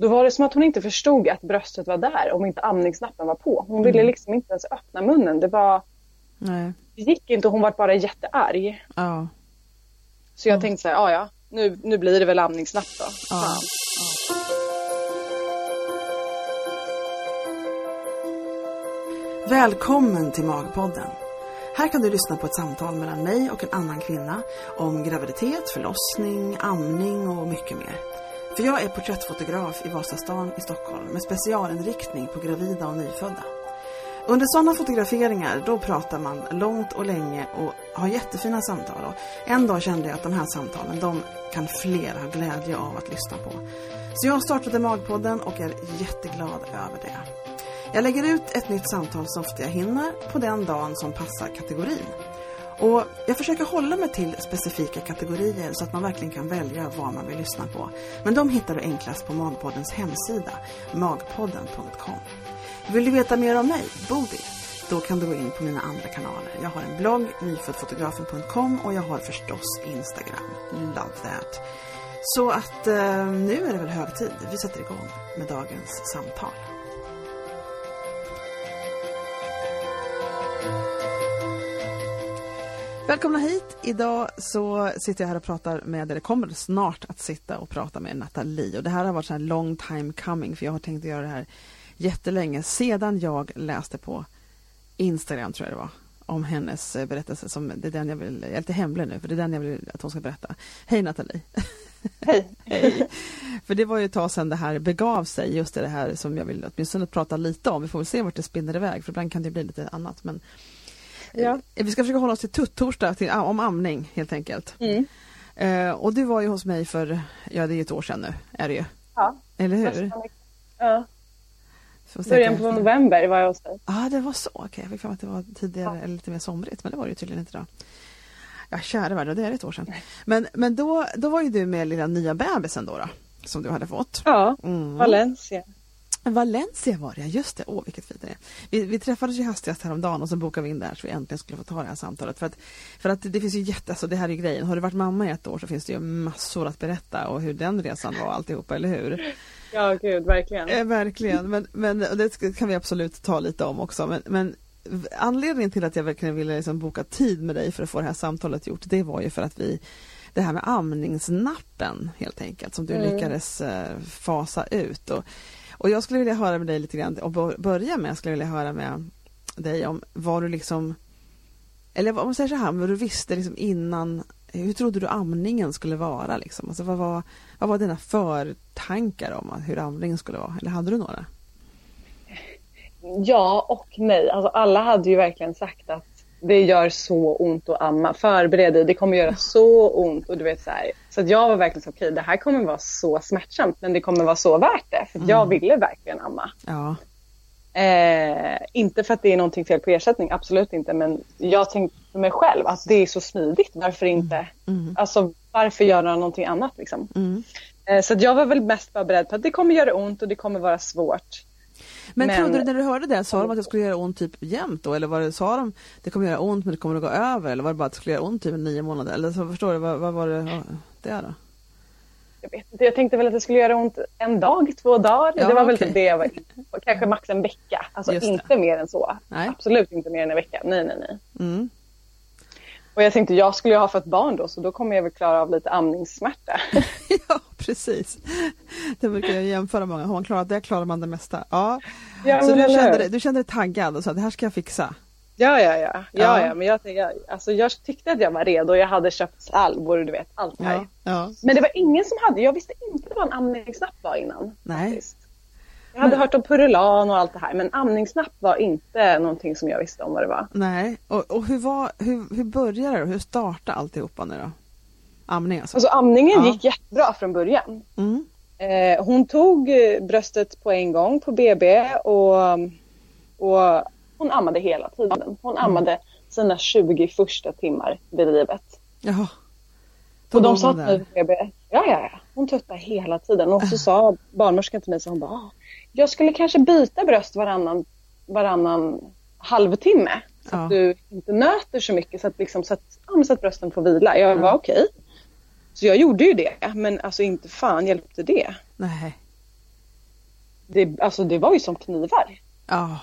Då var det som att hon inte förstod att bröstet var där om inte amningsnappen var på. Hon ville Mm. liksom inte ens öppna munnen. Det var, Nej. det gick inte och hon var bara jättearg. Ja. Så jag Mm. tänkte så här, ja ja, nu, nu blir det väl amningsnapp då. Ja. Fan. Välkommen till Magpodden. Här kan du lyssna på ett samtal mellan mig och en annan kvinna om graviditet, förlossning, amning och mycket mer. För jag är porträttfotograf i Vasastan i Stockholm med specialinriktning på gravida och nyfödda. Under sådana fotograferingar då pratar man långt och länge och har jättefina samtal. Och en dag kände jag att de här samtalen de kan fler ha glädje av att lyssna på. Så jag startade Magpodden och är jätteglad över det. Jag lägger ut ett nytt samtal så ofta jag hinner på den dagen som passar kategorin. Och jag försöker hålla mig till specifika kategorier så att man verkligen kan välja vad man vill lyssna på. Men de hittar du enklast på Magpoddens hemsida, magpodden.com. Vill du veta mer om mig, Bodil? Då kan du gå in på mina andra kanaler. Jag har en blogg, nyföddfotografen.com och jag har förstås Instagram. Love that! Så att eh, nu är det väl hög tid. Vi sätter igång med dagens samtal. Välkomna hit! Idag så sitter jag här och pratar med, eller kommer snart att sitta och prata med Nathalie. Och det här har varit så här long time coming för jag har tänkt att göra det här jättelänge. Sedan jag läste på Instagram tror jag det var om hennes eh, berättelse. Som, det är den jag vill, jag är lite hemlig nu för det är den jag vill att hon ska berätta. Hej Nathalie! Hej! Hej! För det var ju ett tag sedan det här begav sig, just det här som jag vill åtminstone prata lite om. Vi får väl se vart det spinner iväg för ibland kan det bli lite annat. Men Ja. Eh, Vi ska försöka hålla oss till tuttorsdag, till, om amning helt enkelt. Mm. Eh, och du var ju hos mig för, ja det är ett år sedan nu, är det ju. Ja. Eller hur? Ja. Början på november var jag hos dig. Ja, ah, det var så. Okej, jag fick för mig att det var tidigare eller lite mer somrigt, men det var det ju tydligen inte då. Ja, kära värld, det är ett år sedan. Men, men då, då var ju du med lilla nya bebisen då, då som du hade fått. Ja, Mm. Valencia. Valencia var det, just det. Åh, vilket fint det är. Vi, vi träffades ju hastigast häromdagen och så bokade vi in där så vi äntligen skulle få ta det här samtalet. För att, för att det finns ju jätte, alltså det här är ju grejen. Har du varit mamma i ett år så finns det ju massor att berätta och hur den resan var alltihopa, eller hur? Ja, gud, verkligen. Eh, verkligen, men, men det kan vi absolut ta lite om också. Men, men anledningen till att jag verkligen ville liksom boka tid med dig för att få det här samtalet gjort, det var ju för att vi det här med amningsnappen helt enkelt som du Mm. lyckades eh, fasa ut. Och, och jag skulle vilja höra med dig lite grann och börja med, jag skulle vilja höra med dig om vad du liksom eller om man säger så här, vad du visste liksom innan hur trodde du amningen skulle vara liksom? Alltså vad var, vad var dina förtankar om hur amningen skulle vara? Eller hade du några? Ja och nej. Alltså, alla hade ju verkligen sagt att det gör så ont att amma. Förbered dig, det kommer göra så ont. Och du vet, så här. så att jag var verkligen så, okej det här kommer vara så smärtsamt men det kommer vara så värt det. För att jag ville verkligen amma. Ja, Eh, inte för att det är någonting fel på ersättning, absolut inte. Men jag tänkte för mig själv att det är så smidigt. Varför inte? mm, Alltså varför göra någonting annat liksom? mm. Eh, så att jag var väl mest bara beredd på att det kommer göra ont och det kommer vara svårt. Men, Men- trodde du när du hörde det, sa de att det skulle göra ont typ jämt då? Eller var det, sa de det kommer göra ont men det kommer att gå över? Eller var det bara att det skulle göra ont typ nio månader? Eller så förstår du, vad, vad var det ja, det då? Jag, vet inte, jag tänkte väl att det skulle göra ont en dag, två dagar. Ja, det var väl typ det jag var. Kanske max en vecka. Alltså Just det. inte mer än så. Nej. Absolut inte mer än en vecka. Nej, nej, nej. Mm. Och jag tänkte jag skulle ju ha fått barn då så då kommer jag väl klara av lite amningssmärta. ja, precis. Det brukar jag jämföra många. Har man klarat det klarar man det mesta. Ja. Ja, så du kände, dig, du kände dig taggad och sa det här ska jag fixa? Ja, ja, ja. Ja. ja. Men jag, jag, alltså, jag tyckte att jag var redo. Jag hade köpt salvor och du vet allt här. Ja. ja. Men det var ingen som hade, jag visste inte vad en amningsnapp var innan. Nej. Faktiskt. Jag hade Men- hört om Purulan och allt det här men amningsnapp var inte någonting som jag visste om vad det var. Nej, och, och hur, var, hur, hur började det? Hur startade alltihopa nu då? Amning alltså? Alltså amningen Ja. gick jättebra från början. Mm. Eh, hon tog eh, bröstet på en gång på BB och, och hon ammade hela tiden. Hon Mm. ammade sina 20 första timmar vid livet. Jaha. Och de sa till mig där? på BB, ja ja ja, hon tuttade hela tiden. Och så sa barnmorskan till mig, så hon bara, "Ah, jag skulle kanske byta bröst varannan, varannan halvtimme. Så Ja. att du inte nöter så mycket så att, liksom, så att, ja, så att brösten får vila. Jag var okej. Så jag gjorde ju det, men alltså inte fan hjälpte det. Nej. det, alltså det var ju som knivar. Ja.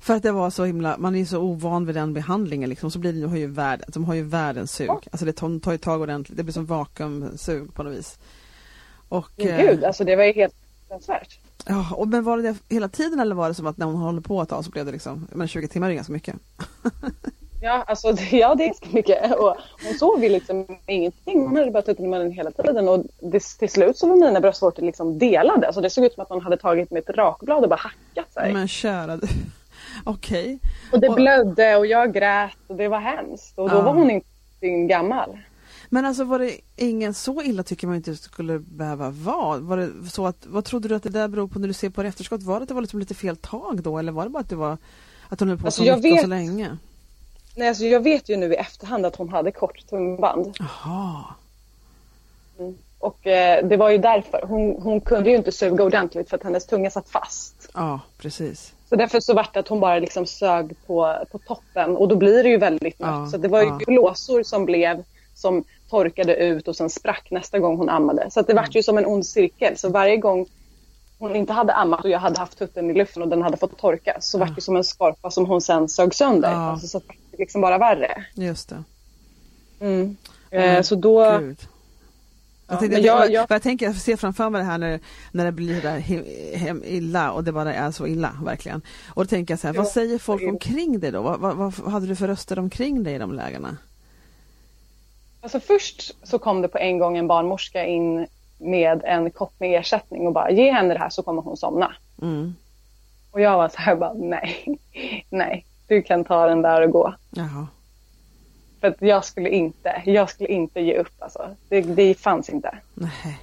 För att det var så himla, man är så ovan vid den behandlingen liksom, så blir det, de har ju, värld, de har ju världens sug. Ja. Alltså det tar, tar ju tag ordentligt, det blir som vakuumsug på något vis. Och, Men eh, gud, alltså det var ju helt fruktansvärt. Ja, och men var det det hela tiden eller var det som att när hon håller på ett tag så blev det liksom, men 20 timmar är ganska mycket. Ja, alltså, det- ja, det är ganska mycket. Och hon sov ju liksom ingenting. Hon hade bara tuttat med den hela tiden. Och det, till slut så var mina bröstvårtor liksom delade. Alltså, det såg ut som att någon hade tagit med ett rakblad och bara hackat sig. Men kära du. Okej. Och det och- blödde och jag grät och det var hemskt. Och då Ja. var hon inte gammal. Men alltså var det ingen så illa tycker man inte skulle behöva vara? Var det så att, vad trodde du att det där beror på när du ser på det efterskott? Var det att det var liksom lite fel tag då eller var det bara att det var att hon höll på Alltså, så mycket och så vet- länge? Nej, alltså, jag vet ju nu i efterhand att hon hade kort tungband. Jaha. Och eh, det var ju därför. Hon, hon kunde ju inte suga ordentligt för att hennes tunga satt fast. Ja, precis. Så därför så vart det att hon bara liksom sög på, på toppen och då blir det ju väldigt mött. Ja, så det var ju ja. blåsor som blev som torkade ut och sen sprack nästa gång hon ammade. Så det vart ju som en ond cirkel. Så varje gång hon inte hade ammat och jag hade haft tutten i luften och den hade fått torka så vart det som en skorpa som hon sen sög sönder. Ja. Alltså, så att det liksom bara värre. Just det. Mm. Eh, så då... Gud. Ja, Jag, tänkte, jag- jag, jag- tänker, jag ser framför mig det här när, när det blir där hem, hem illa och det bara är så illa verkligen. Och då tänker jag så här, vad Ja, säger folk omkring dig då? Vad, vad, vad hade du för röster omkring dig i de lägena? Alltså först så kom det på en gång en barnmorska in med en kopp med ersättning och bara ge henne det här så kommer hon somna. Mm. Och jag var så här bara nej, nej, du kan ta den där och gå. Jaha. För att jag skulle inte, jag skulle inte ge upp alltså. Det, det fanns inte. Nej.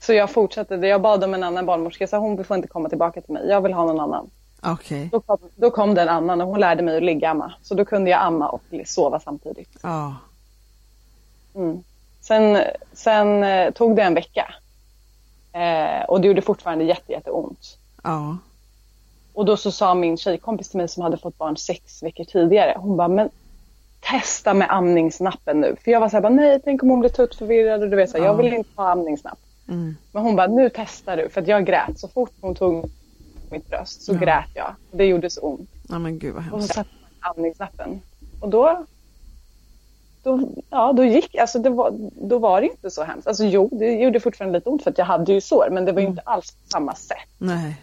Så jag fortsatte, jag bad om en annan barnmorska, sa hon får inte komma tillbaka till mig, jag vill ha någon annan. Okej. Då kom, då kom det en annan och hon lärde mig att ligga amma. Så då kunde jag amma och sova samtidigt. Ja. Mm. Sen, sen eh, tog det en vecka. Eh, och det gjorde fortfarande jätte, jätteont. Ja. Och då så sa min tjejkompis till mig som hade fått barn sex veckor tidigare. Hon bara, men testa med amningsnappen nu. För jag var så här, bara, nej tänk om hon blir tuttförvirrad och du vet så här, Ja. jag vill inte ha amningsnapp. Mm. Men hon bara, nu testar du. För att jag grät så fort hon tog mitt bröst så Ja. grät jag. Det gjorde så ont. ja men gud vad Och så hemskt. satte jag amningsnappen. Och då, då, ja, då gick, alltså det var, då var det inte så hemskt. Alltså jo, det gjorde fortfarande lite ont för att jag hade ju sår. Men det var ju inte alls på samma sätt. Nej.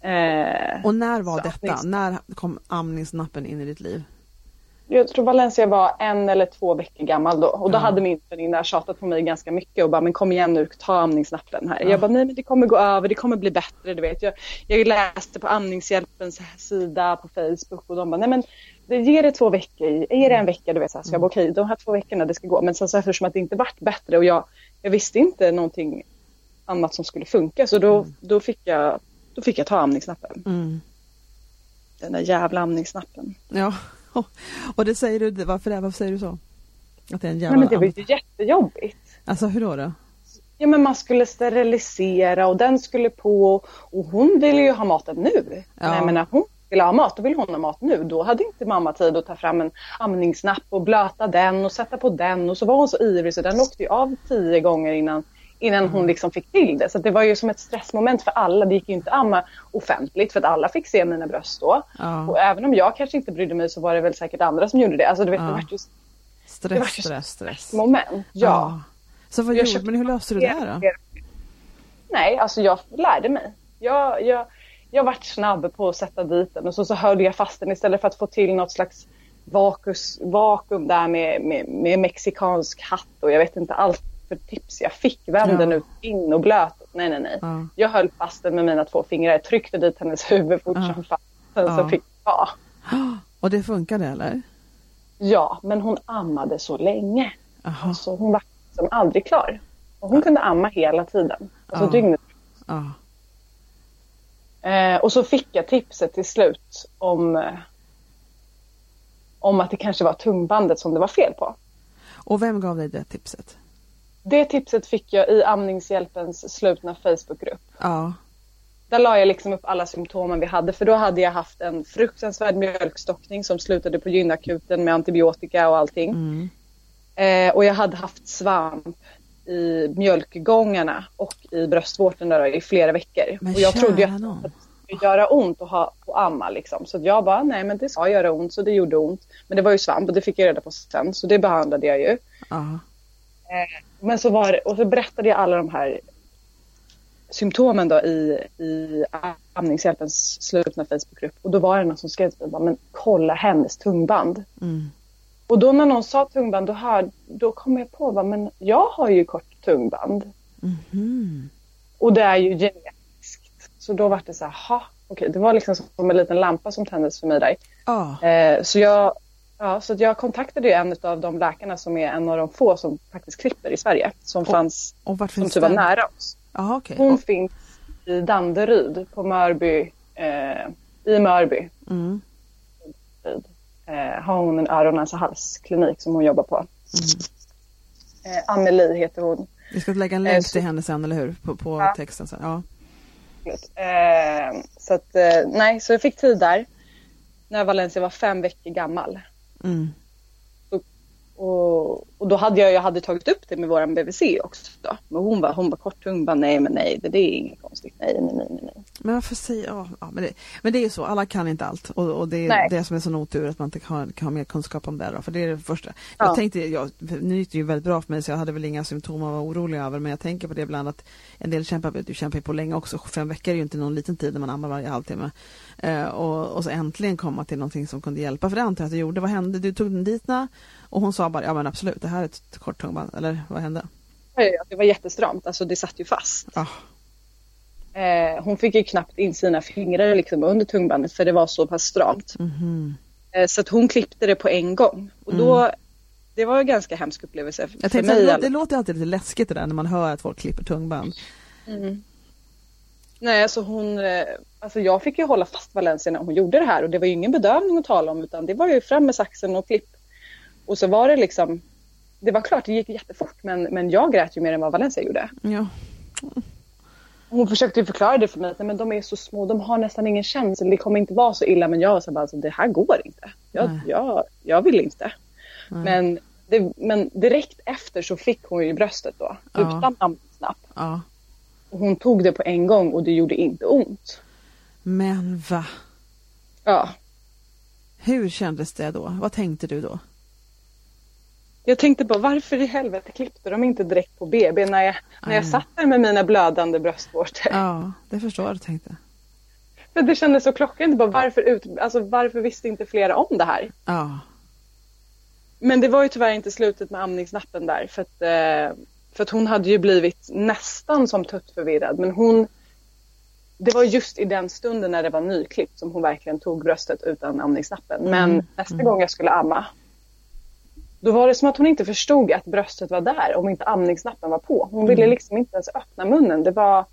Eh, Och när var detta? amnings- När kom amningsnappen in i ditt liv? jag tror Valencia var en eller två veckor gammal då. Och då Ja. hade min väninna tjatat på mig ganska mycket och bara, men kom igen nu, ta amningsnappen här. Jag bara, nej men det kommer gå över, det kommer bli bättre, du vet. Jag, jag läste på Amningshjälpens sida på Facebook och de bara, nej men det ger det två veckor, ge det en vecka, du vet. Så, här. så jag bara, okej, de här två veckorna, det ska gå. Men sen så eftersom att det inte vart bättre och jag, jag visste inte någonting annat som skulle funka, så då, då, fick, jag, då fick jag ta amningsnappen. Mm. Den där jävla amningsnappen. Ja. Och det säger du, varför det? Varför säger du så? Att det är en jävla Nej men det var ju jättejobbigt. Alltså hur då? då? Ja men man skulle sterilisera och den skulle på och hon ville ju ha maten nu. Ja. Men hon ville ha mat, då ville hon ha mat nu. Då hade inte mamma tid att ta fram en amningsnapp och blöta den och sätta på den och så var hon så ivrig så den åkte ju av tio gånger innan, innan hon liksom fick till det. Så det var ju som ett stressmoment för alla. Det gick ju inte att amma offentligt för att alla fick se mina bröst då. Ja. Och även om jag kanske inte brydde mig så var det väl säkert andra som gjorde det. Alltså du vet, Ja. det var ju Stress, var ju stress, stress. moment. Ja. Så vad Jag gjorde, men hur löste du det då? Nej, alltså jag lärde mig. Jag, jag, jag vart snabb på att sätta dit den och så, så höll jag fast den istället för att få till något slags vakus, vakuum där med, med, med mexikansk hatt och jag vet inte allt för tips jag fick. Vänd Ja. den ut in och blöt. Nej, nej, nej. Ja. Jag höll fast den med mina två fingrar. Jag tryckte dit hennes huvud fort Ja. som fan. Sen Ja. så fick jag. Och det funkade eller? Ja, men hon ammade så länge. Jaha. Alltså, hon var liksom aldrig klar. Och hon kunde amma hela tiden. Alltså dygnet. Eh, och så fick jag tipset till slut om, eh, om att det kanske var tungbandet som det var fel på. Och vem gav dig det tipset? Det tipset fick jag i Amningshjälpens slutna Facebookgrupp. Ja. Där la jag liksom upp alla symptomen vi hade för då hade jag haft en fruktansvärd mjölkstockning som slutade på gynakuten med antibiotika och allting. Mm. Eh, och jag hade haft svamp i mjölkgångarna och i bröstvårtan där i flera veckor. Men och jag trodde ju att det skulle göra ont att ha och amma liksom. Så jag bara, nej men det ska göra ont, så det gjorde ont. Men det var ju svamp och det fick jag reda på sen, så det behandlade jag ju. Ja. Men så var det, och så berättade jag alla de här symptomen då i, i Amningshjälpens slutna Facebookgrupp. Och då var det någon som skrev till mig, men kolla hennes tungband. Mm. Och då när någon sa tungband, då, hör, då kom jag på, bara, men jag har ju kort tungband. Mhm. Och det är ju genetiskt. Så då var det så här, ha, okej, det var liksom som en liten lampa som tändes för mig där. Ja. Eh, så jag, ja, så att jag kontaktade ju en av de läkarna som är en av de få som faktiskt klipper i Sverige. Som fanns, Och som typ var nära oss. Jaha okej. Hon finns i Danderyd på Mörby, eh, i Mörby. Mm. Eh, har hon en öron, näsa, halsklinik som hon jobbar på. Mm. Eh, Amelie heter hon. Vi ska lägga en Eh, länk så- till henne sen, eller hur? På, på Ja. texten sen. Ja. Eh, så att, eh, nej, så jag fick tid där. När Valencia var fem veckor gammal. Mm. Och, och då hade jag, jag hade tagit upp det med våran BVC också. Då. Men hon var, hon var kort tung, bara nej men nej, det, det är inget konstigt. Nej, nej, nej, nej. Men varför säger ja, ja, men, det, men det är ju så, alla kan inte allt och, och det är Nej. det som är så otur att man inte kan, kan ha mer kunskap om det då, för det är det första. Ja. Jag tänkte, jag, nu gick det ju väldigt bra för mig så jag hade väl inga symptom att vara orolig över men jag tänker på det ibland att en del kämpar, du kämpar ju på länge också, fem veckor är ju inte någon liten tid när man ammar varje halvtimme. Eh, och, och så äntligen komma till någonting som kunde hjälpa, för det antar jag att du gjorde. Vad hände? Du tog den dit na, och hon sa bara, ja men absolut, det här är ett kort tungband, eller vad hände? Det var jättestramt, alltså det satt ju fast. Ja. Eh, hon fick ju knappt in sina fingrar liksom under tungbandet för det var så pass stramt. Mhm. Eh, så att hon klippte det på en gång. Och då, det var en ganska hemsk upplevelse för Jag tänkte, mig. det, det låter alltid lite läskigt det där när man hör att folk klipper tungband. Mm. Nej, alltså hon, eh, alltså jag fick ju hålla fast Valencia när hon gjorde det här och det var ju ingen bedövning att tala om utan det var ju fram med saxen och klipp. Och så var det liksom, det var klart det gick jättefort men, men jag grät ju mer än vad Valencia gjorde. Ja. Hon försökte förklara det för mig, men de är så små, de har nästan ingen känsla, det kommer inte vara så illa men jag var så bara, alltså, det här går inte. Jag, Nej. jag, jag vill inte. Nej. Men, det, men direkt efter så fick hon ju bröstet då, Ja. utan ja. Och hon tog det på en gång och det gjorde inte ont. Men va? Ja, Hur kändes det då? Vad tänkte du då? Jag tänkte på varför i helvete klippte de inte direkt på BB när jag, när jag satt där med mina blödande bröstvårtor. Ja, det förstår jag tänkte. För det kändes så klockrent. Bara, varför, ut, alltså, varför visste inte flera om det här? Ja. Men det var ju tyvärr inte slutet med amningsnappen där. För att, eh, för att hon hade ju blivit nästan som tuttförvirrad. Men hon... Det var just i den stunden när det var nyklippt som hon verkligen tog bröstet utan amningsnappen. Men Mm, nästa mm. gång jag skulle amma. Då var det som att hon inte förstod att bröstet var där om inte amningsnappen var på. Hon ville Mm. liksom inte ens öppna munnen. Det var...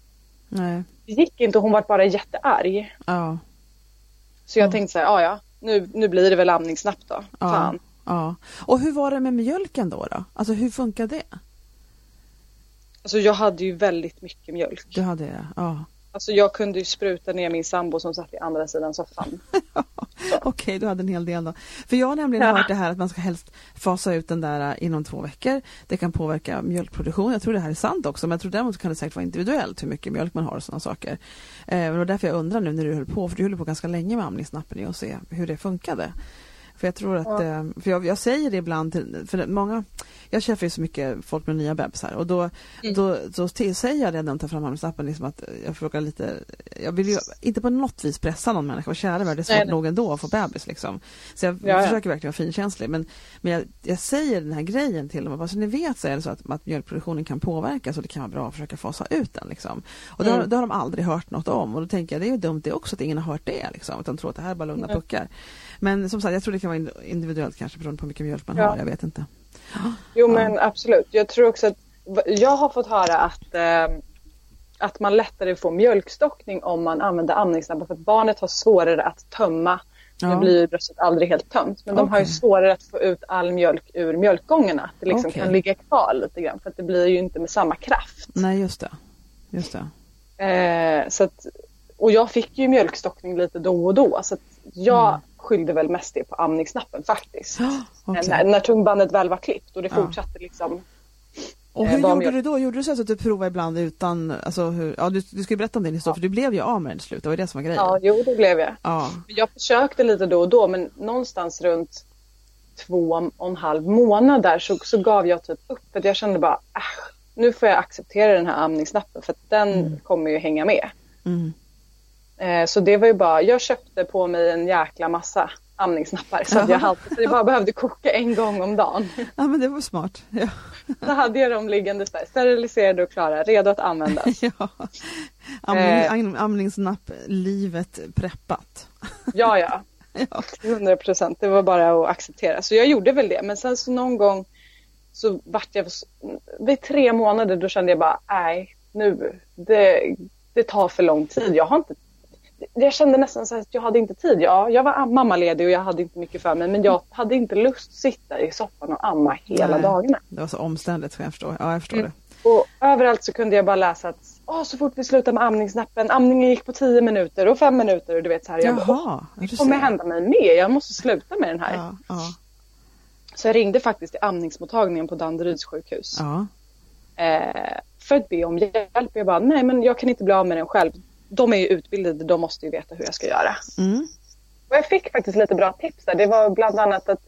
Nej. Det gick inte och hon var bara jättearg. Ja. Så jag Ja. tänkte så här, ja ja, nu, nu blir det väl amningsnapp då. Ja. Fan. Ja. Och hur var det med mjölken då? då? Alltså hur funkar det? Alltså jag hade ju väldigt mycket mjölk. Du hade det? Ja. Alltså jag kunde ju spruta ner min sambo som satt i andra sidan soffan. Okej, du hade en hel del då. För jag har nämligen Ja. hört det här att man ska helst fasa ut den där äh, inom två veckor. Det kan påverka mjölkproduktion. Jag tror det här är sant också, men jag tror däremot kan det säkert vara individuellt hur mycket mjölk man har och sådana saker. Eh, var därför jag undrar nu när du höll på, för du höll på ganska länge med amningsnappen och se hur det funkade. För jag tror att, Ja. eh, för jag, jag säger det ibland till, för det- många, jag träffar ju så mycket folk med nya bebisar och då, Mm. då, då till, säger jag redan när de tar fram amningsnappen liksom att jag frågar lite, jag vill ju inte på något vis pressa någon människa och kära värld, det är svårt Nej, nog ändå att få bebis liksom. Så jag Ja, ja. försöker verkligen vara finkänslig men, men jag, jag säger den här grejen till dem, bara så ni vet så är det så att, att mjölkproduktionen kan påverkas och det kan vara bra att försöka fasa ut den liksom. Och det, har, Mm. det har de aldrig hört något om och då tänker jag det är ju dumt det också att ingen har hört det liksom, utan tror att det här är bara lugna puckar. Men som sagt, jag tror det kan vara ind- individuellt kanske beroende på hur mycket mjölk man Ja. har, jag vet inte. Jo men absolut. Jag tror också att jag har fått höra att, eh, att man lättare får mjölkstockning om man använder amningsnappen för att barnet har svårare att tömma. Nu Ja. blir ju bröstet aldrig helt tömt men de har ju svårare att få ut all mjölk ur mjölkgångarna. Att det liksom Okej. kan ligga kvar lite grann för att det blir ju inte med samma kraft. Nej, just det. Just det. Eh, så att, och jag fick ju mjölkstockning lite då och då så att jag Mm. Skyllde väl mest det på amningsnappen faktiskt. Okej. När, när tungbandet väl var klippt och det Ja. fortsatte liksom Och Eh, hur gjorde mjölk- du då? Gjorde du så att du provade ibland utan, alltså hur, ja du, du ska berätta om din historia för du blev ju av med den till slut, det var det som var grejen. Ja, jo det blev jag. Ja. Jag försökte lite då och då men någonstans runt två och en halv månad där så, så gav jag typ upp. För jag kände bara, äh, nu får jag acceptera den här amningsnappen för den kommer ju hänga med. Mm. Eh, så det var ju bara, jag köpte på mig en jäkla massa amningsnappar så jag, hade, så jag bara behövde koka en gång om dagen. ja men det var smart. Ja. Så hade jag dem liggandes där, steriliserade och klara, redo att användas. ja. Amning, Eh. am- Amningsnapp, livet preppat. Ja, ja. Ja. 100 procent. Det var bara att acceptera. Så jag gjorde väl det. Men sen så någon gång så vart jag... Vid tre månader då kände jag bara, nej, nu. Det, det tar för lång tid. Jag har inte... Jag kände nästan så att jag hade inte tid. Ja, jag var mammaledig och jag hade inte mycket för mig. Men jag hade inte lust att sitta i soffan och amma hela Nej. dagarna. Det var så omständigt, jag förstå. Ja, jag förstår Mm. det. Och överallt så kunde jag bara läsa att Åh, så fort vi slutade med amningsnappen, amningen gick på tio minuter och fem minuter och du vet så här. Jag bara, "Åh, Jaha, du det kommer hända mig mer. Jag måste sluta med den här. Ja, ja, Så jag ringde faktiskt till amningsmottagningen på Danderyds sjukhus. ja. Eh, för att be om hjälp. Jag bara, nej men jag kan inte bli av med den själv. De är ju utbildade, de måste ju veta hur jag ska göra. Mm. Och jag fick faktiskt lite bra tips där. Det var bland annat att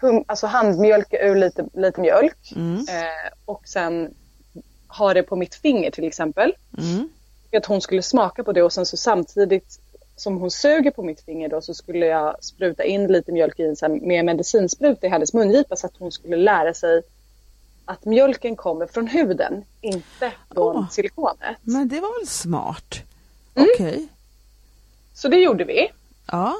pum- alltså handmjölka ur lite, lite mjölk. Mm. Eh, och sen ha det på mitt finger till exempel. Mm. Att hon skulle smaka på det och sen så samtidigt som hon suger på mitt finger då så skulle jag spruta in lite mjölk i en med medicinspruta i hennes mungipa så att hon skulle lära sig att mjölken kommer från huden, inte från Åh. silikonet. Men det var väl smart? Mm. Okej. Så det gjorde vi. Ja.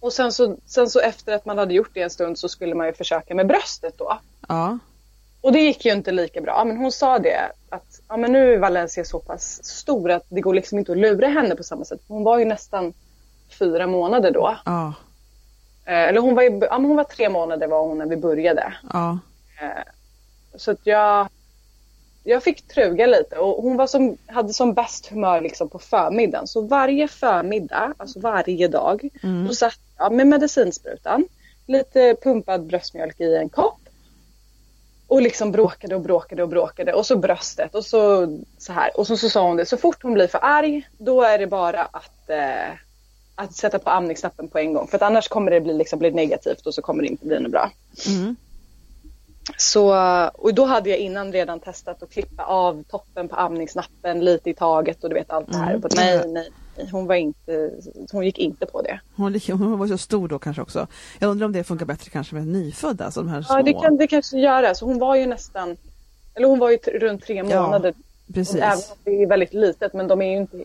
Och sen så, sen så efter att man hade gjort det en stund så skulle man ju försöka med bröstet då. Ja. Och det gick ju inte lika bra. Men hon sa det att ja, men nu är Valencia så pass stor att det går liksom inte att lura henne på samma sätt. Hon var ju nästan fyra månader då. Ja. Eh, eller hon var, ju, ja, men hon var tre månader var hon när vi började. Ja. Eh, så att jag, jag fick truga lite och hon var som, hade som bäst humör liksom på förmiddagen. Så varje förmiddag, alltså varje dag, Mm. då satt jag med medicinsprutan, lite pumpad bröstmjölk i en kopp och liksom bråkade och bråkade och bråkade och så bröstet och så så här. Och så, så sa hon det, så fort hon blir för arg då är det bara att, eh, att sätta på amningsknappen på en gång. För att annars kommer det bli, liksom, bli negativt och så kommer det inte bli något bra. Mm. Så, och då hade jag innan redan testat att klippa av toppen på amningsnappen lite i taget och du vet allt det här. Mm. Nej, nej, hon var inte, hon gick inte på det. Hon, hon var så stor då kanske också. Jag undrar om det funkar bättre kanske med nyfödda, alltså de här små. Ja, det kan det kanske göra. Så hon var ju nästan, eller hon var ju runt tre Ja, månader. Precis. Även om det är väldigt litet, men de är ju inte,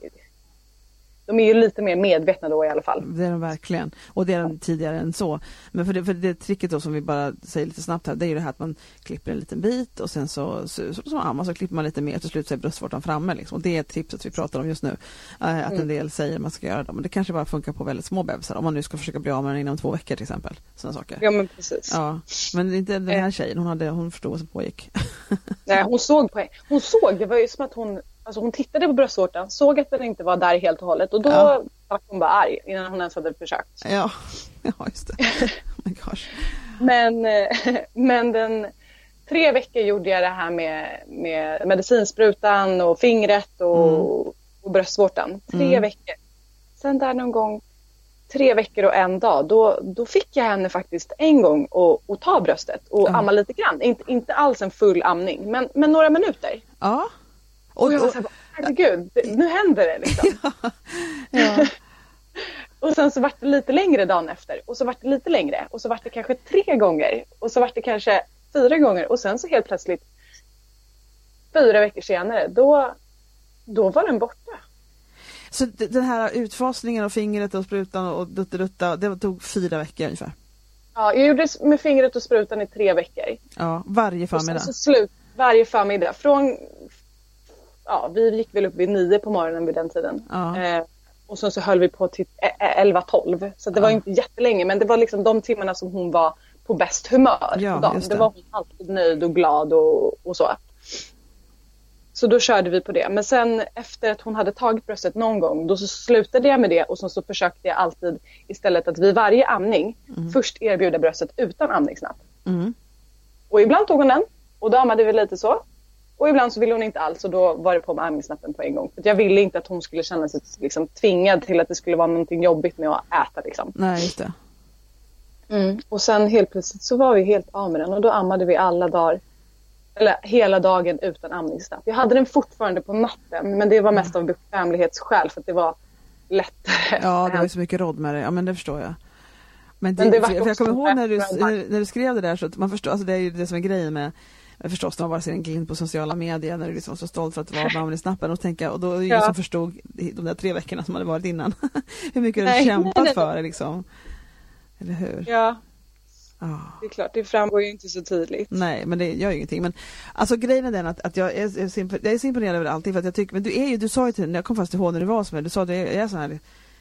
de är ju lite mer medvetna då i alla fall. Det är de verkligen. Och det är de tidigare än så. Men för det, för det tricket då som vi bara säger lite snabbt här, det är ju det här att man klipper en liten bit och sen så, så, som amma så klipper man lite mer till slut så är bröstvårtan framme liksom. Och det är tipset vi pratar om just nu. Eh, att en del säger att man ska göra det. Men det kanske bara funkar på väldigt små bebisar. Om man nu ska försöka bli av med den inom två veckor till exempel. Sådana saker. Ja, men precis. Ja, men inte den här tjejen, hon, hade, hon förstod vad som pågick. Nej, hon såg på Hon såg, det var ju som att hon, alltså hon tittade på bröstvårtan, såg att den inte var där helt och hållet och då Ja. var hon bara arg innan hon ens hade försökt. ja, ja just det. Oh my gosh. Men, eh, men den tre veckor gjorde jag det här med, med medicinsprutan och fingret och, och bröstvårtan. Tre Mm. veckor. Sen där någon gång, tre veckor och en dag, då, då fick jag henne faktiskt en gång att, ta bröstet och Ja. amma lite grann. Inte, inte alls en full amning, men, men några minuter. Ja. Och, Och, jag var så här, herregud, nu händer det liksom. ja. Och sen så vart det lite längre dagen efter och så vart det lite längre och så vart det kanske tre gånger och så vart det kanske fyra gånger och sen så helt plötsligt fyra veckor senare då, då var den borta. Så den här utfasningen av fingret och sprutan och duttelutta, det tog fyra veckor ungefär? Ja, jag gjorde det med fingret och sprutan i tre veckor. Ja, varje förmiddag? så slut varje förmiddag. Från, ja, vi gick väl upp vid nio på morgonen vid den tiden. Ja. Eh, och sen så höll vi på till eh, 11-12. Så det var Ja. inte jättelänge men det var liksom de timmarna som hon var på bäst humör. Ja, på dagen. det. det. var hon alltid nöjd och glad och, och så. Så då körde vi på det. Men sen efter att hon hade tagit bröstet någon gång då så slutade jag med det och sen så försökte jag alltid istället att vid varje amning först erbjuda bröstet utan amningsnapp. Mm. Och ibland tog hon den och då ammade vi lite så. Och ibland så ville hon inte alls och då var det på med amningsnappen på en gång. För jag ville inte att hon skulle känna sig liksom, tvingad till att det skulle vara någonting jobbigt med att äta. Liksom. Nej, just det. Mm. Och sen helt plötsligt så var vi helt av med den och då ammade vi alla dagar. Eller hela dagen utan amningsnapp. Jag hade den fortfarande på natten men det var mest av bekvämlighetsskäl för att det var lättare. Ja, det var ju så mycket råd med det. Ja, men det förstår jag. Men, det, Men det var för jag kommer ihåg när du, när du skrev det där så att man förstår, alltså det är ju det som är grejen med Förstås, de var sin glint på sociala medier när du liksom var så stolt för att du var med amningsnappen och tänka och då är Ja. som förstod de där tre veckorna som hade varit innan. hur mycket du hade kämpat nej, nej. för det liksom. Eller hur? Ja, Ja. det är klart. Det framgår ju inte så tydligt. Nej, men det gör ju ingenting. Men alltså grejen är den att, att jag, är, så jag är så imponerad över allting för att jag tycker, men du är ju, du sa ju till, jag kom fast ihåg när du var som du sa att du är, är sån här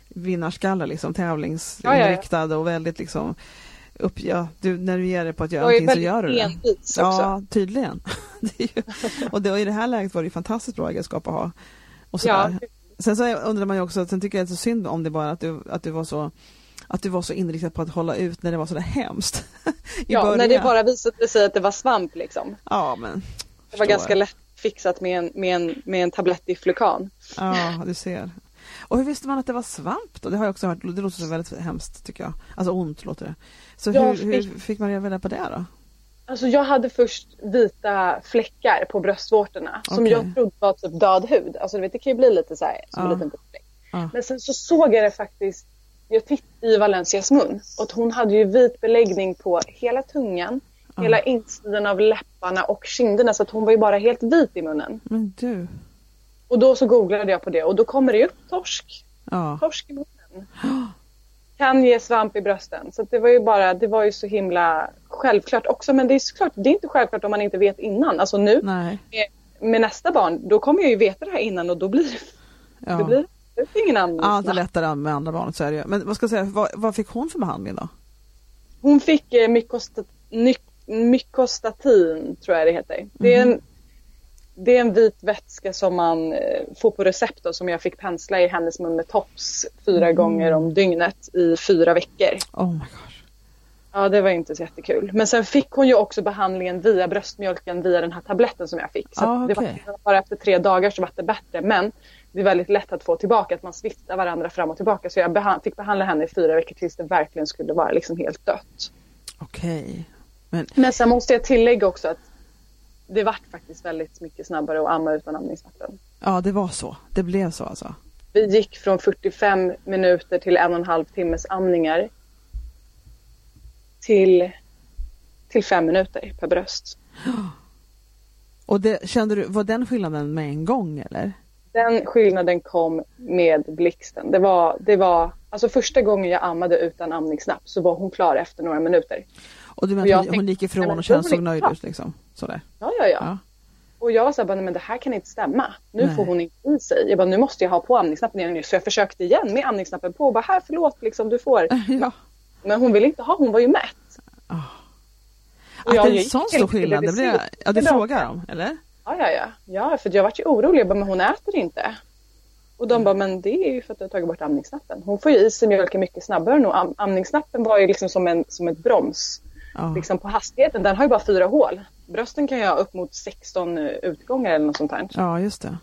vinnarskalle liksom, tävlingsinriktad och väldigt liksom upp, ja, du, när du ger dig på att göra någonting så gör du det. Ja, tydligen. det ju, och, det, och i det här läget var det ju fantastiskt bra egenskap att ha. Och sådär. Ja, Sen så undrar man ju också, sen tycker jag det är så synd om det bara att du, att du var så att du var så inriktad på att hålla ut när det var sådär hemskt. I ja när det början. bara visade sig att det var svamp liksom. Ja, men. Det var ganska jag. lätt fixat med en, med en, med en tablett Iflucan. Ja, du ser. Och hur visste man att det var svamp då? Det har jag också hört, det låter så väldigt hemskt tycker jag. Alltså ont låter det. Så hur, hur fick- fick man reda på det då? Alltså jag hade först vita fläckar på bröstvårtorna som Okej. jag trodde var typ död hud. Alltså du vet det kan ju bli lite så här som Ja. en liten fläck. Ja. Men sen så såg jag det faktiskt, jag tittade i Valencias mun och hon hade ju vit beläggning på hela tungan, Ja. hela insidan av läpparna och kinderna så att hon var ju bara helt vit i munnen. Men du. Och då så googlade jag på det och då kommer det upp torsk, torsk i munnen. Kan ge svamp i brösten. Så det var ju bara, det var ju så himla självklart också. Men det är såklart, det är inte självklart om man inte vet innan. Alltså nu med, med nästa barn, då kommer jag ju veta det här innan och då blir det, Ja. det blir det ingen annan. Allt är lättare med andra barnet så är det ju. Men vad ska jag säga, vad, vad fick hon för behandling då? Hon fick eh, mykostat, mykostatin, tror jag det heter. Det är, en, det är en vit vätska som man eh, får på recept då, som jag fick pensla i hennes mun med tops fyra gånger om dygnet i fyra veckor. Oh my gosh. Ja, det var inte så jättekul. Men sen fick hon ju också behandlingen via bröstmjölken via den här tabletten som jag fick. Så Ah, att det var bara efter tre dagar så var det bättre. Men det är väldigt lätt att få tillbaka, att man swiftar varandra fram och tillbaka. Så jag beha- fick behandla henne i fyra veckor tills det verkligen skulle vara liksom helt dött. Okej. Men Men sen måste jag tillägga också att det vart faktiskt väldigt mycket snabbare att amma utan amningsvatten. ja, det var så. Det blev så alltså. Vi gick från 45 minuter till en och en halv timmes amningar till, till fem minuter per bröst. Och det, kände du, var den skillnaden med en gång eller? Den skillnaden kom med blixten. Det var, det var, alltså första gången jag ammade utan amningsnapp så var hon klar efter några minuter. Och du menar att hon, gick ifrån och kände blir- nöjd ut liksom? Sådär. Ja, ja, ja. Ja. Och jag var så här, bara, nej, men det här kan inte stämma. Nu Nej. får hon inte i sig. Jag bara, nu måste jag ha på amningsnappen igen. Så jag försökte igen med amningsnappen på och bara, här förlåt, liksom, du får. ja. Men hon ville inte ha, hon var ju mätt. Och Att jag det är en sån stor skillnad, det blir, ja Det frågar dem, eller? Ja, ja, ja. Ja, för jag var ju orolig. Jag bara, men hon äter inte. Och de bara, men det är ju för att du har tagit bort amningsnappen. Hon får ju i sig mjölken mycket snabbare nu. Am- amningsnappen var ju liksom som, en, som ett broms. Ja. Liksom på hastigheten. Den har ju bara fyra hål. Brösten kan ju ha upp mot 16 utgångar eller något sånt här. ja, just det.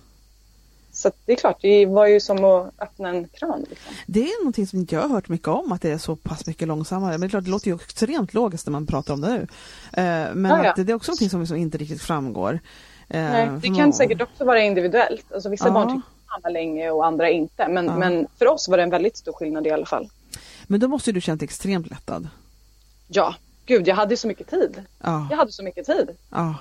Så det är klart, det var ju som att öppna en kran. Liksom. Det är någonting som inte jag har hört mycket om, att det är så pass mycket långsammare. Men det är klart, det låter ju extremt logiskt när man pratar om det nu. Eh, Men Ja, ja. det, är också någonting som, som inte riktigt framgår. Eh, Nej, det man- kan säkert också vara individuellt. Alltså, vissa Ja. barn tycker om amma länge och andra inte. Men, men för oss var det en väldigt stor skillnad i alla fall. Men då måste du känt extremt lättad. Ja, gud jag hade så mycket tid. Ja, Jag hade så mycket tid. ja,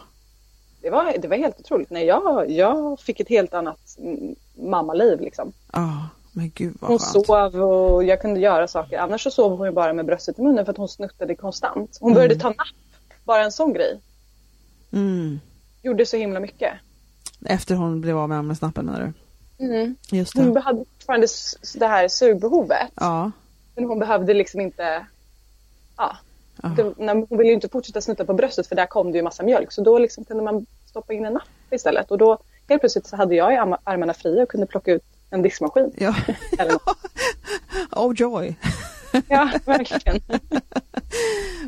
Det var, det var helt otroligt. Nej, jag, jag fick ett helt annat mm, mammaliv. Liksom. ja. Men gud vad Hon skönt. sov och jag kunde göra saker. Annars så sov hon ju bara med bröstet i munnen för att hon snuttade konstant. Hon började ta napp. Bara en sån grej. Mm. Gjorde så himla mycket. Efter hon blev av med amningsnappen menar du? Mm. Just Hon det. hade fortfarande det här sugbehovet. Ja. Men hon behövde liksom inte... Ja, hon ville ju inte fortsätta snutta på bröstet för där kom det ju massa mjölk. Så då liksom kunde man stoppa in en napp istället. Och då helt plötsligt så hade jag ju arma- armarna fria och kunde plocka ut en diskmaskin. Ja. Eller något. oh joy. Ja, verkligen.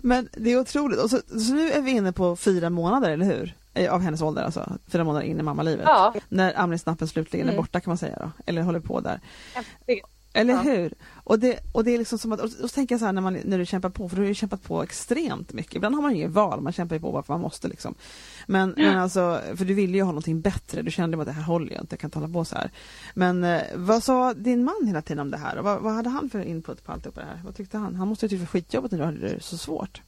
Men det är otroligt. Och så, så nu är vi inne på fyra månader, eller hur? Eh, av hennes ålder alltså, fyra månader in i mammalivet. Ja. När amningsnappen slutligen är Mm. borta kan man säga då, eller håller på där. Äntligen. Eller Ja. hur? Och det, och det är liksom som att, och så tänker jag så här när, man, när du kämpar på, för du har ju kämpat på extremt mycket. Ibland har man ju inget val, man kämpar ju på bara för man måste liksom. Men, men alltså, för du ville ju ha någonting bättre, du kände att det här håller ju inte, jag kan inte hålla på så här. Men eh, vad sa din man hela tiden om det här? Och vad, vad hade han för input på alltihop det här? Vad tyckte han? Han måste ju tycka det var skitjobbigt när du hade det så svårt.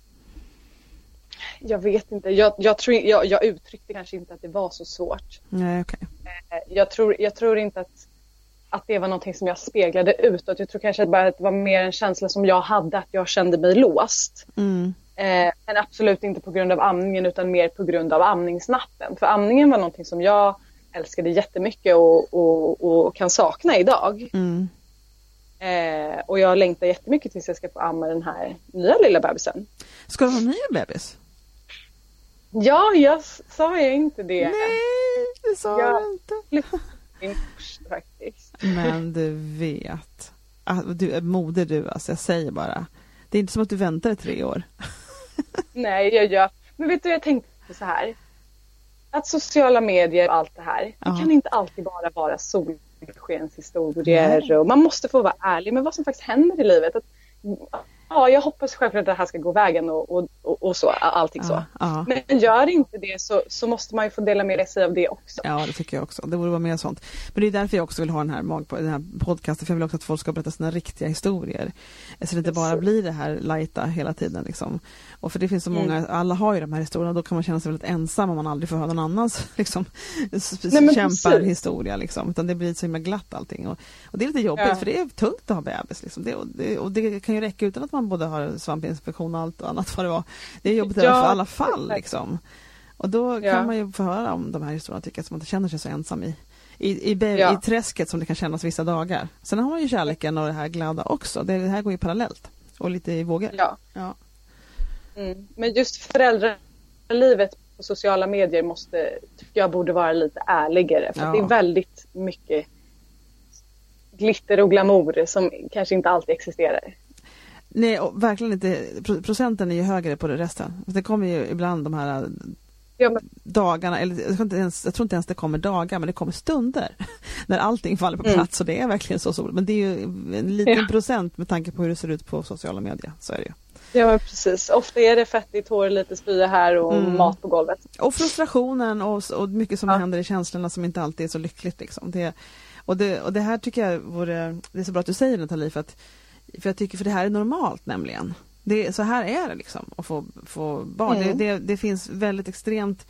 Jag vet inte, jag, jag, tror, jag, jag uttryckte kanske inte att det var så svårt. Nej, okej. Eh, Jag tror, jag tror inte att, att det var någonting som jag speglade utåt. Jag tror kanske bara att det var mer en känsla som jag hade, att jag kände mig låst. Mm. Eh, men absolut inte på grund av amningen utan mer på grund av amningsnappen. För amningen var någonting som jag älskade jättemycket och, och, och kan sakna idag. Mm. Eh, och jag längtar jättemycket tills jag ska få amma den här nya lilla bebisen. Ska du ha en ny bebis? Ja, jag sa jag inte det. Nej, det sa Ja. du inte. Faktiskt. Men du vet. att Du är moder du alltså, jag säger bara. Det är inte som att du väntar i tre år. Nej, jag gör. Men vet du, jag tänkte så här. Att sociala medier och allt det här. Ja. Det kan inte alltid bara vara solskenshistorier. Och man måste få vara ärlig med vad som faktiskt händer i livet. Att, ja, jag hoppas självklart att det här ska gå vägen och, och, och, så. Allting så. Ja, ja. Men gör inte det så, så måste man ju få dela med sig av det också. Ja, det tycker jag också. Det borde vara mer sånt. Men det är därför jag också vill ha den här, den här podcasten, för jag vill också att folk ska berätta sina riktiga historier. Så det inte bara blir det här lighta hela tiden. Liksom. Och för det finns så Mm. många, alla har ju de här historierna då kan man känna sig väldigt ensam om man aldrig får höra någon annans liksom, Nej, kämparhistoria. Liksom. Utan det blir så himla glatt allting. Och, och det är lite jobbigt Ja. för det är tungt att ha bebis. Liksom. Det, och, det, och det kan ju räcka utan att man både har svampinfektion och allt annat vad det var. Det är jobbigt i Ja, alla- alla fall. Liksom. Och då kan Ja. man ju få höra om de här historierna tycker jag, så man inte känner sig så ensam i, i, i, Ja. i träsket som det kan kännas vissa dagar. Sen har man ju kärleken och det här glada också. Det, det här går ju parallellt och lite i vågor. Ja. Ja. Mm. Men just föräldralivet på sociala medier måste, tycker jag borde vara lite ärligare. För det är väldigt mycket glitter och glamour som kanske inte alltid existerar. Nej, och verkligen inte. Pro- Procenten är ju högre på det resten. Det kommer ju ibland de här Ja, men, dagarna, eller jag tror, inte ens, jag tror inte ens det kommer dagar, men det kommer stunder när allting faller på Mm. plats och det är verkligen så. så. Men det är ju en liten Ja. procent med tanke på hur det ser ut på sociala medier. Så är det ju. ja men precis. Ofta är det fettigt hår, lite spya här och Mm. mat på golvet. Och frustrationen och, och mycket som Ja. händer i känslorna som inte alltid är så lyckligt. Liksom. Det, och, det, och det här tycker jag vore, det är så bra att du säger Nathalie, för, att, för jag tycker för det här är normalt nämligen. Det, så här är det liksom att få, få barn. Mm. Det, det, det finns väldigt extremt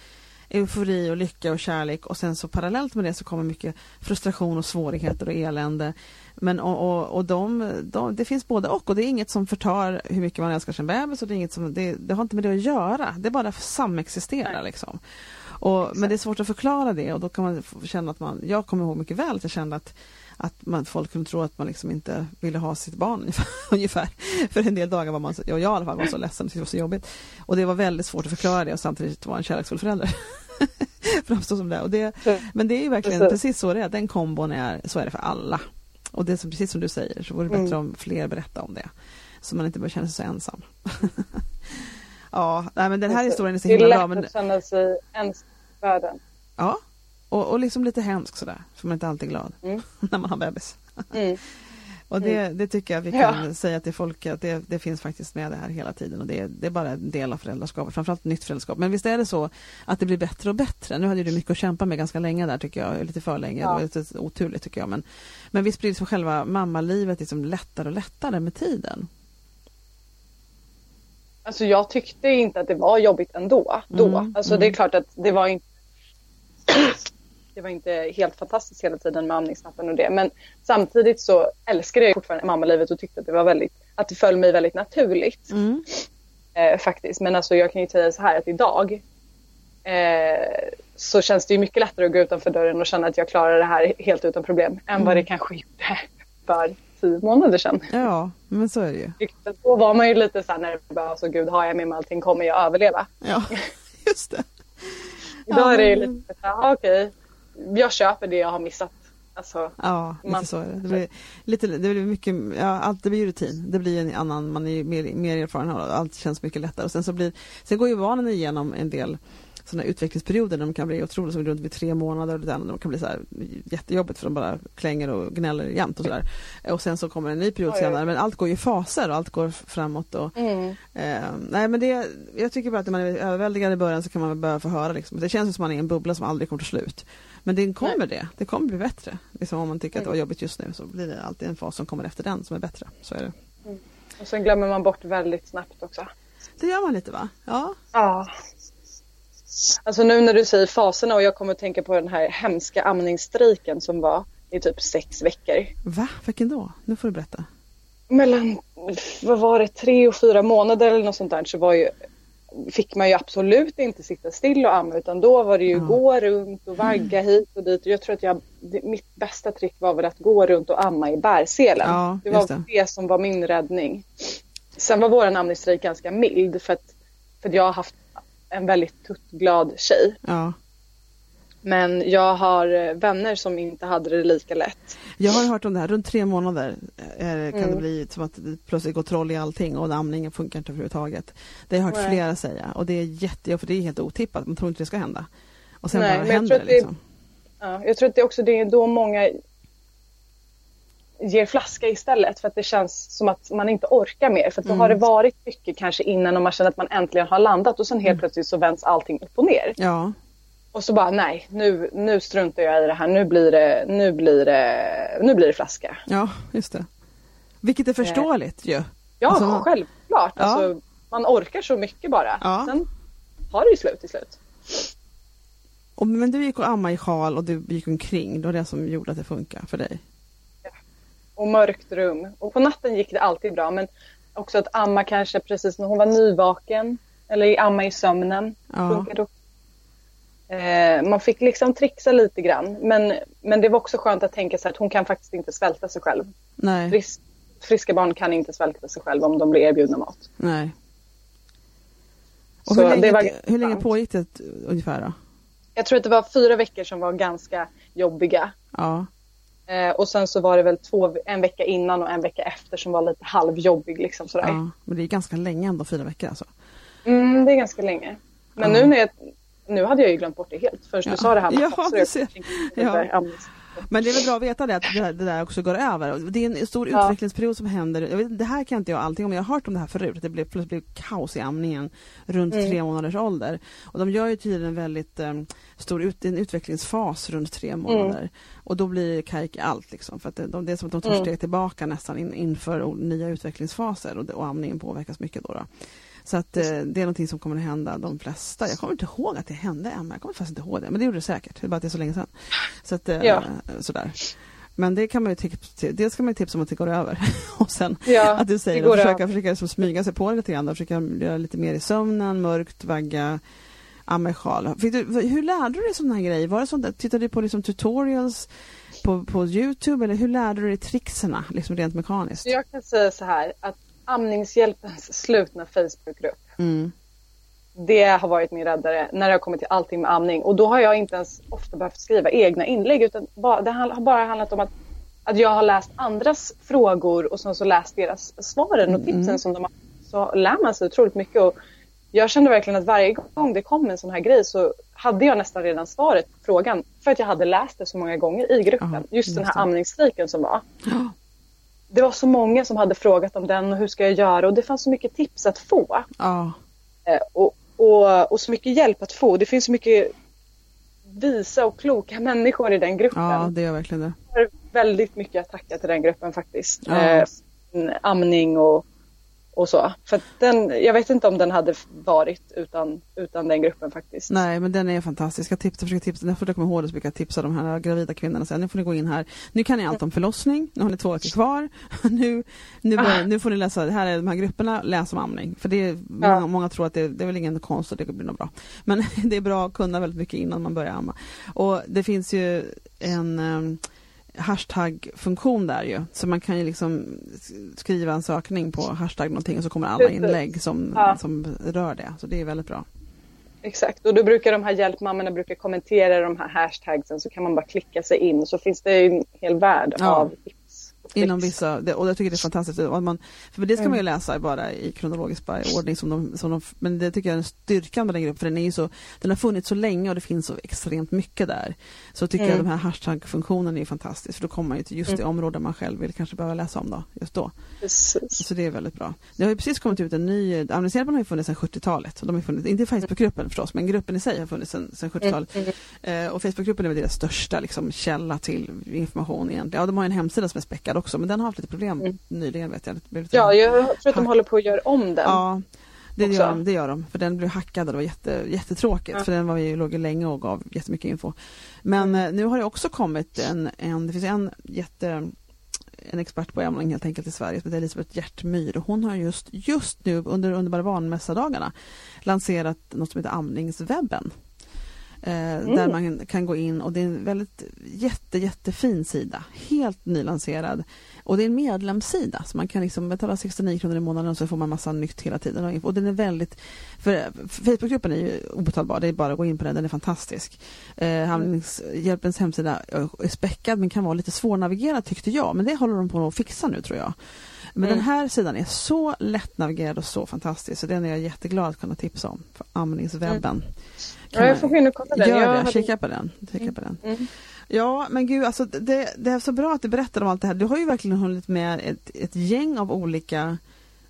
eufori och lycka och kärlek och sen så parallellt med det så kommer mycket frustration och svårigheter och elände. Men och, och, och de, de, det finns både och och det är inget som förtar hur mycket man älskar sin bebis och det, är inget som, det, det har inte med det att göra. Det bara samexisterar Nej. liksom. Och, men det är svårt att förklara det och då kan man känna att man, jag kommer ihåg mycket väl att jag kände att att man, folk kunde tro att man liksom inte ville ha sitt barn ungefär. ungefär. För en del dagar var man, så, jag i alla fall var så ledsen, det var så jobbigt. Och det var väldigt svårt att förklara det och samtidigt vara en kärleksfull förälder. Framstå som det. Och det. Men det är ju verkligen Precis. precis så det är, den kombon är, så är det för alla. Och det är precis som du säger, så vore det bättre Mm. om fler berättar om det. Så man inte behöver känna sig så ensam. ja, nej, men den här historien är så det är himla lätt bra. Men, att känna sig ensam i världen. ja, och, och liksom lite hemsk sådär, för man är inte alltid glad Mm. när man har bebis. Mm. Och det, det tycker jag vi Ja. kan säga till folk att det, det finns faktiskt med det här hela tiden och det, det är bara en del av föräldraskapet, framförallt nytt föräldraskap. Men visst är det så att det blir bättre och bättre. Nu hade du mycket att kämpa med ganska länge där tycker jag, lite för länge, Ja. det var lite oturligt tycker jag. Men, men visst blir liksom själva mammalivet liksom lättare och lättare med tiden. Alltså jag tyckte inte att det var jobbigt ändå. Då. Mm, Alltså det är mm. klart att det var inte det var inte helt fantastiskt hela tiden med amningsnappen och det. Men samtidigt så älskade jag fortfarande mammalivet och tyckte att det var väldigt, att det föll mig väldigt naturligt. Mm. Eh, faktiskt. Men alltså jag kan ju säga så här att idag eh, så känns det ju mycket lättare att gå utanför dörren och känna att jag klarar det här helt utan problem än Mm. vad det kanske gjorde för tio månader sedan. Ja, men så är det ju. Då var man ju lite så här nervös och gud har jag med mig allting kommer jag överleva? Ja, just det. Idag är det ju lite så här, ah, okej, jag köper det jag har missat. Alltså, Ja, lite Man- så är det. Det blir, lite, det blir mycket, ja, allt, det blir ju rutin. Det blir en annan, man är mer, mer erfaren och allt känns mycket lättare. Och sen så blir, sen går ju barnen igenom en del sådana utvecklingsperioder när de kan bli otroligt, som runt vid tre månader och där de kan bli så här jättejobbigt för de bara klänger och gnäller jämt och sådär. Och sen så kommer en ny period senare men allt går ju i faser och allt går framåt och Mm. eh, Nej men det, jag tycker bara att när man är överväldigad i början så kan man börja få höra liksom. Det känns som att man är i en bubbla som aldrig kommer ta slut. Men det kommer det, det kommer bli bättre. Liksom om man tycker att det var jobbigt just nu så blir det alltid en fas som kommer efter den som är bättre. Så är det. Och sen glömmer man bort väldigt snabbt också. Det gör man lite va? Ja. Ja. Alltså nu när du säger faserna och jag kommer att tänka på den här hemska amningsstrejken som var i typ sex veckor. Va? Vilken då? Nu får du berätta. Mellan, vad var det, tre och fyra månader eller något sånt där så var ju, fick man ju absolut inte sitta still och amma utan då var det ju Ja. gå runt och vagga hit och dit. Och jag tror att jag, mitt bästa trick var väl att gå runt och amma i bärselen. Ja, det var det. det. som var min räddning. Sen var vår amningsstrejk ganska mild för att, för att jag har haft en väldigt tuttglad tjej. Ja. Men jag har eh, vänner som inte hade det lika lätt. Jag har hört om det här, runt tre månader eh, kan det Mm. bli som att det plötsligt går troll i allting och amningen funkar inte överhuvudtaget. Det har jag hört Nej. flera säga och det är jättejobbigt för det är helt otippat, man tror inte det ska hända. Och sen Nej, bara händer det det- liksom. Ja, jag tror att det också det är då många ger flaska istället för att det känns som att man inte orkar mer. För då Mm. har det varit mycket kanske innan och man känner att man äntligen har landat och sen helt Mm. plötsligt så vänds allting upp och ner. Ja, Och så bara nej, nu, nu struntar jag i det här. Nu blir det, nu blir det, nu blir det flaska. ja, just det. Vilket är förståeligt ju. Ja, Alltså- självklart. Ja. Alltså, man orkar så mycket bara. Ja. Sen tar det ju slut till slut. Och, men du gick och amma i sjal och du gick omkring, det var det som gjorde att det funkar för dig. och mörkt rum. Och på natten gick det alltid bra men också att amma kanske precis när hon var nyvaken eller amma i sömnen Ja. funkade också. Eh, man fick liksom trixa lite grann men, men det var också skönt att tänka sig att hon kan faktiskt inte svälta sig själv. Nej, Fris, friska barn kan inte svälta sig själv om de blir erbjudna mat. nej. Och Så hur länge, det var hur länge pågick det ungefär då? Jag tror att det var fyra veckor som var ganska jobbiga. Ja, Eh, och sen så var det väl två, en vecka innan och en vecka efter som var lite halvjobbig. Liksom sådär. ja, men det är ganska länge ändå, fyra veckor alltså. Mm, det är ganska länge. Men Ja. nu när jag, nu hade jag ju glömt bort det helt förrän Ja. du sa det här med Ja, ser. Ja. Men det är väl bra att veta det, att det där, det där också går över. Det är en stor Ja. utvecklingsperiod som händer. Jag vet, det här kan inte jag allting om, jag har hört om det här förut, att det blev, plötsligt blev kaos i amningen runt Mm. tre månaders ålder. Och de gör ju tydligen en väldigt um, stor ut, en utvecklingsfas runt tre månader. Och då blir kajk allt liksom, för att det, de, det är som att de tar Mm. steg tillbaka nästan in, inför nya utvecklingsfaser och, och amningen påverkas mycket då. då. Så att eh, det är någonting som kommer att hända de flesta. Jag kommer inte ihåg att det hände Emma, jag kommer faktiskt inte ihåg det, men det gjorde det säkert. Det är bara att det är så länge sedan. Så att, eh, Ja. sådär. Men det kan man ju tipsa, dels kan man ju tipsa om att det går över och sen Ja, att du säger att försöka, över. försöka liksom smyga sig på det lite grann och försöka göra lite mer i sömnen, mörkt, vagga, amma sjal. Hur lärde du dig sådana här grejer? Var det sånt där, tittade du på liksom tutorials på, på Youtube eller hur lärde du dig trickserna liksom rent mekaniskt? Jag kan säga så här att Amningshjälpens slutna Facebookgrupp Mm. det har varit min räddare när det har kommit till allting med amning. Och då har jag inte ens ofta behövt skriva egna inlägg utan bara, det har bara handlat om att, att jag har läst andras frågor och sen så läst deras svaren och tipsen som de har. Så lär man sig otroligt mycket. Och jag kände verkligen att varje gång det kom en sån här grej så hade jag nästan redan svaret på frågan för att jag hade läst det så många gånger i gruppen. Ja, just just den här amningsstrejken som var. Det var så många som hade frågat om den och hur ska jag göra och det fanns så mycket tips att få. Ja, Eh, och, och, och så mycket hjälp att få. Det finns så mycket visa och kloka människor i den gruppen. ja, det gör verkligen det. Jag har väldigt mycket att tacka till den gruppen faktiskt. Ja. Eh, amning och, och så. För den, jag vet inte om den hade varit utan, utan den gruppen faktiskt. Nej, men den är fantastisk. Jag tipsar, försöker tipsa, när jag kommer ihåg det så brukar jag tipsa de här gravida kvinnorna och säga nu får ni gå in här. Nu kan ni allt om förlossning, nu har ni två veckor kvar. nu, nu, börjar, nu får ni läsa, här är de här grupperna, läs om amning. För det är, många, Ja. många tror att det, det är väl ingen konst och det blir nog bra. Men det är bra att kunna väldigt mycket innan man börjar amma. Och det finns ju en um, hashtag-funktion där ju. Så man kan ju liksom skriva en sökning på hashtag någonting och så kommer alla inlägg som, Ja. som rör det. Så det är väldigt bra. Exakt, och då brukar de här hjälpmammorna brukar kommentera de här hashtagsen så kan man bara klicka sig in så finns det en hel värld Ja. av tips. Inom vissa, det, och jag tycker det är fantastiskt. Och man, för det ska man ju läsa bara i kronologisk ordning, som de, som de, men det tycker jag är en styrka med den gruppen, för den, är så, den har funnits så länge och det finns så extremt mycket där. Så tycker mm. jag de här hashtag-funktionen är fantastisk, för då kommer man ju till just mm. det område man själv vill kanske behöva läsa om då, just då. Precis. Så det är väldigt bra. Det har ju precis kommit ut en ny, Amnesty-hjälpen har ju funnits sedan 70-talet. De har funnits, inte Facebookgruppen förstås, men gruppen i sig har funnits sedan, sedan 70-talet. Mm. mm. Eh, och Facebookgruppen är väl deras största liksom, källa till information egentligen. Ja, de har en hemsida som är späckad också, men den har haft lite problem mm. nyligen vet jag. Ja, jag tror att de håller på att göra om den. Ja, det gör, de, det gör de, för den blev hackad och det var jätte, jättetråkigt ja. för den var ju, låg länge och gav jättemycket info. Men mm. nu har det också kommit en, en, det finns en jätte en expert på amning helt enkelt i Sverige som heter Elisabeth Hjärtmyr och hon har just, just nu under Underbara barnmässadagarna lanserat något som heter Amningswebben. Eh, mm. Där man kan gå in och det är en väldigt jätte, jättefin sida. Helt nylanserad. Och det är en medlemssida så man kan liksom betala 69 kronor i månaden och så får man massa nytt hela tiden. Och den är väldigt, för Facebookgruppen är ju obetalbar, det är bara att gå in på den, den är fantastisk. Eh, Handlingshjälpens hemsida är späckad men kan vara lite svårnavigerad tyckte jag, men det håller de på att fixa nu tror jag. Men mm. den här sidan är så lättnavigerad och så fantastisk så den är jag jätteglad att kunna tipsa om. För Amningswebben. Mm. Ja, jag får gå in och kolla den. Gör det, hade... kika på den. Kika på den. Mm. Ja men gud alltså det, det, är så bra att du berättar om allt det här. Du har ju verkligen hunnit med ett, ett gäng av olika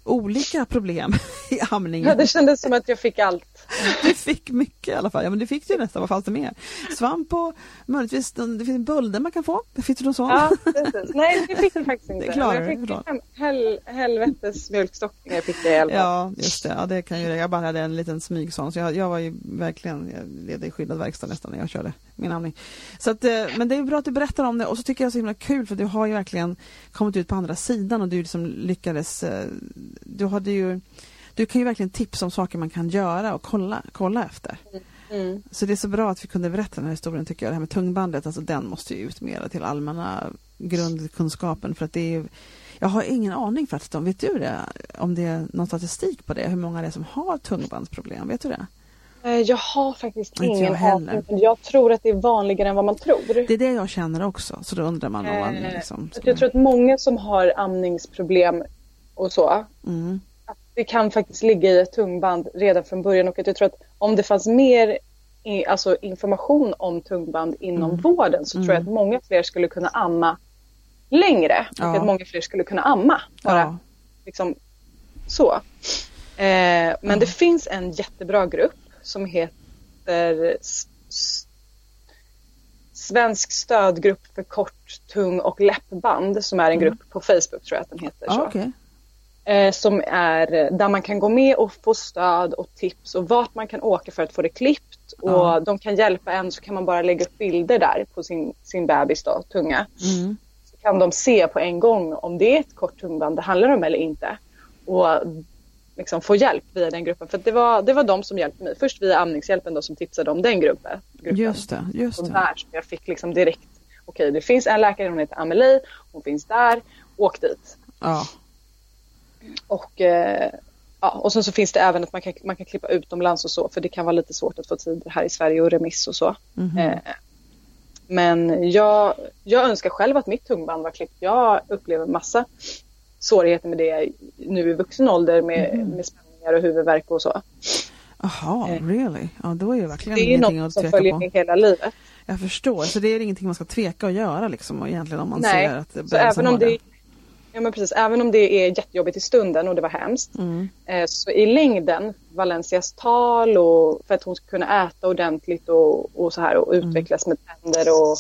olika problem i amningen. Ja, det kändes som att jag fick allt. Du fick mycket i alla fall. Ja, men du fick ju nästan. Vad fanns det mer? Svamp och möjligtvis det finns bölder man kan få. Fick du någon sån? Ja, precis. Nej, det fick jag faktiskt inte. Det jag fick fem, hel, helvetes mjölkstockningar fick det i alla fall. Ja, just det. Ja, det kan ju Jag bara hade en liten smyg sån. Så jag, jag var ju verkligen, jag levde i skyddad verkstad nästan när jag körde min amning. Så att, eh, men det är bra att du berättar om det och så tycker jag det är så himla kul för du har ju verkligen kommit ut på andra sidan och du liksom lyckades, eh, du hade ju du kan ju verkligen tipsa om saker man kan göra och kolla, kolla efter. Mm. Så det är så bra att vi kunde berätta den här historien tycker jag. Det här med tungbandet, alltså den måste ju ut mera till allmänna grundkunskapen för att det är jag har ingen aning faktiskt om, vet du det? Om det är någon statistik på det, hur många det är som har tungbandsproblem, vet du det? Eh, jag har faktiskt ingen aning. Jag tror att det är vanligare än vad man tror. Det är det jag känner också, så då undrar man om man eh, liksom... Jag tror att många som har amningsproblem och så, mm det kan faktiskt ligga i ett tungband redan från början och jag tror att om det fanns mer alltså information om tungband inom mm. vården så mm. tror jag att mm. många fler skulle kunna amma längre och ja. att många fler skulle kunna amma. Bara ja. liksom så. Eh, men det finns en jättebra grupp som heter Svensk stödgrupp för kort, tung och läppband som är en mm. grupp på Facebook tror jag att den heter. Så. Okay eh, som är där man kan gå med och få stöd och tips och vart man kan åka för att få det klippt och de kan hjälpa en så kan man bara lägga upp bilder där på sin, sin bebis då, tunga. Mm. Så kan de se på en gång om det är ett kort tungband det handlar om eller inte och liksom få hjälp via den gruppen. För det var, det var de som hjälpte mig. Först via Amningshjälpen då som tipsade om den gruppen. gruppen. Just det, just. Och där så jag fick liksom direkt, okej okay, det finns en läkare, hon heter Amelie, hon finns där, åk dit. Ja. Och, eh, ja, och sen så finns det även att man kan, man kan klippa utomlands och så för det kan vara lite svårt att få tid här i Sverige och remiss och så. Mm eh, men jag, jag önskar själv att mitt tungband var klippt. Jag upplever massa svårigheter med det nu i vuxen ålder med, mm. med spänningar och huvudvärk och så. Jaha, eh, really? Ja, då är det verkligen det är ingenting något att tveka som följer hela livet. Jag förstår, så det är ingenting man ska tveka att göra liksom egentligen om man Nej, ser att det så även om det, det Ja men precis, även om det är jättejobbigt i stunden och det var hemskt. Mm. Eh, så i längden, Valencias tal och för att hon ska kunna äta ordentligt och, och så här och mm. utvecklas med tänder och,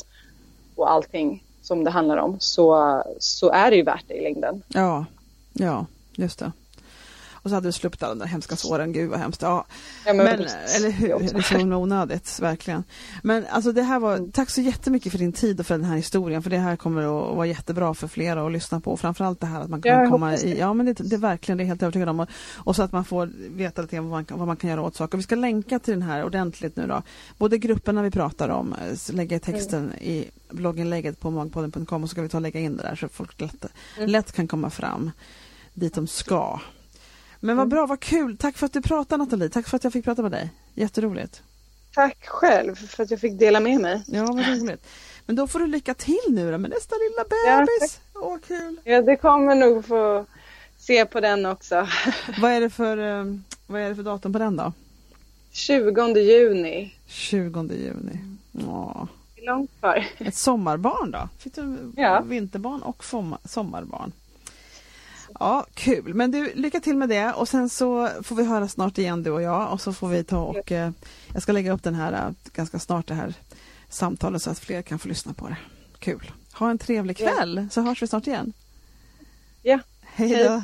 och allting som det handlar om så, så är det ju värt det i längden. Ja, ja just det. Och så hade du sluppit alla de där hemska såren, gud vad hemskt. Ja, ja men, men eller hur, det så onödigt, verkligen. Men alltså det här var, tack så jättemycket för din tid och för den här historien, för det här kommer att vara jättebra för flera att lyssna på. Framförallt det här att man kan ja, komma i, ja men det, det är verkligen, det är helt övertygad om. Och, och så att man får veta lite vad man, vad man kan göra åt saker. Vi ska länka till den här ordentligt nu då. Både grupperna vi pratar om, lägga texten mm. i blogginlägget på magpodden.com och så ska vi ta och lägga in det där så folk lätt, mm. lätt kan komma fram dit de ska. Men vad mm. bra, vad kul. Tack för att du pratade Nathalie. Tack för att jag fick prata med dig. Jätteroligt. Tack själv för att jag fick dela med mig. Ja, vad roligt. Men då får du lycka till nu då med nästa lilla bebis. Ja, Åh, kul! Ja, det kommer nog få se på den också. Vad är det för, eh, vad är det för datum på den då? 20 juni. 20 juni. Åh. Det är långt kvar. Ett sommarbarn då? Fick du Ja. vinterbarn och sommarbarn? Ja, kul. Men du, lycka till med det och sen så får vi höra snart igen du och jag och så får vi ta och eh, jag ska lägga upp den här eh, ganska snart det här samtalet så att fler kan få lyssna på det. Kul. Ha en trevlig Ja. kväll så hörs vi snart igen. Ja. Hej Hej. då.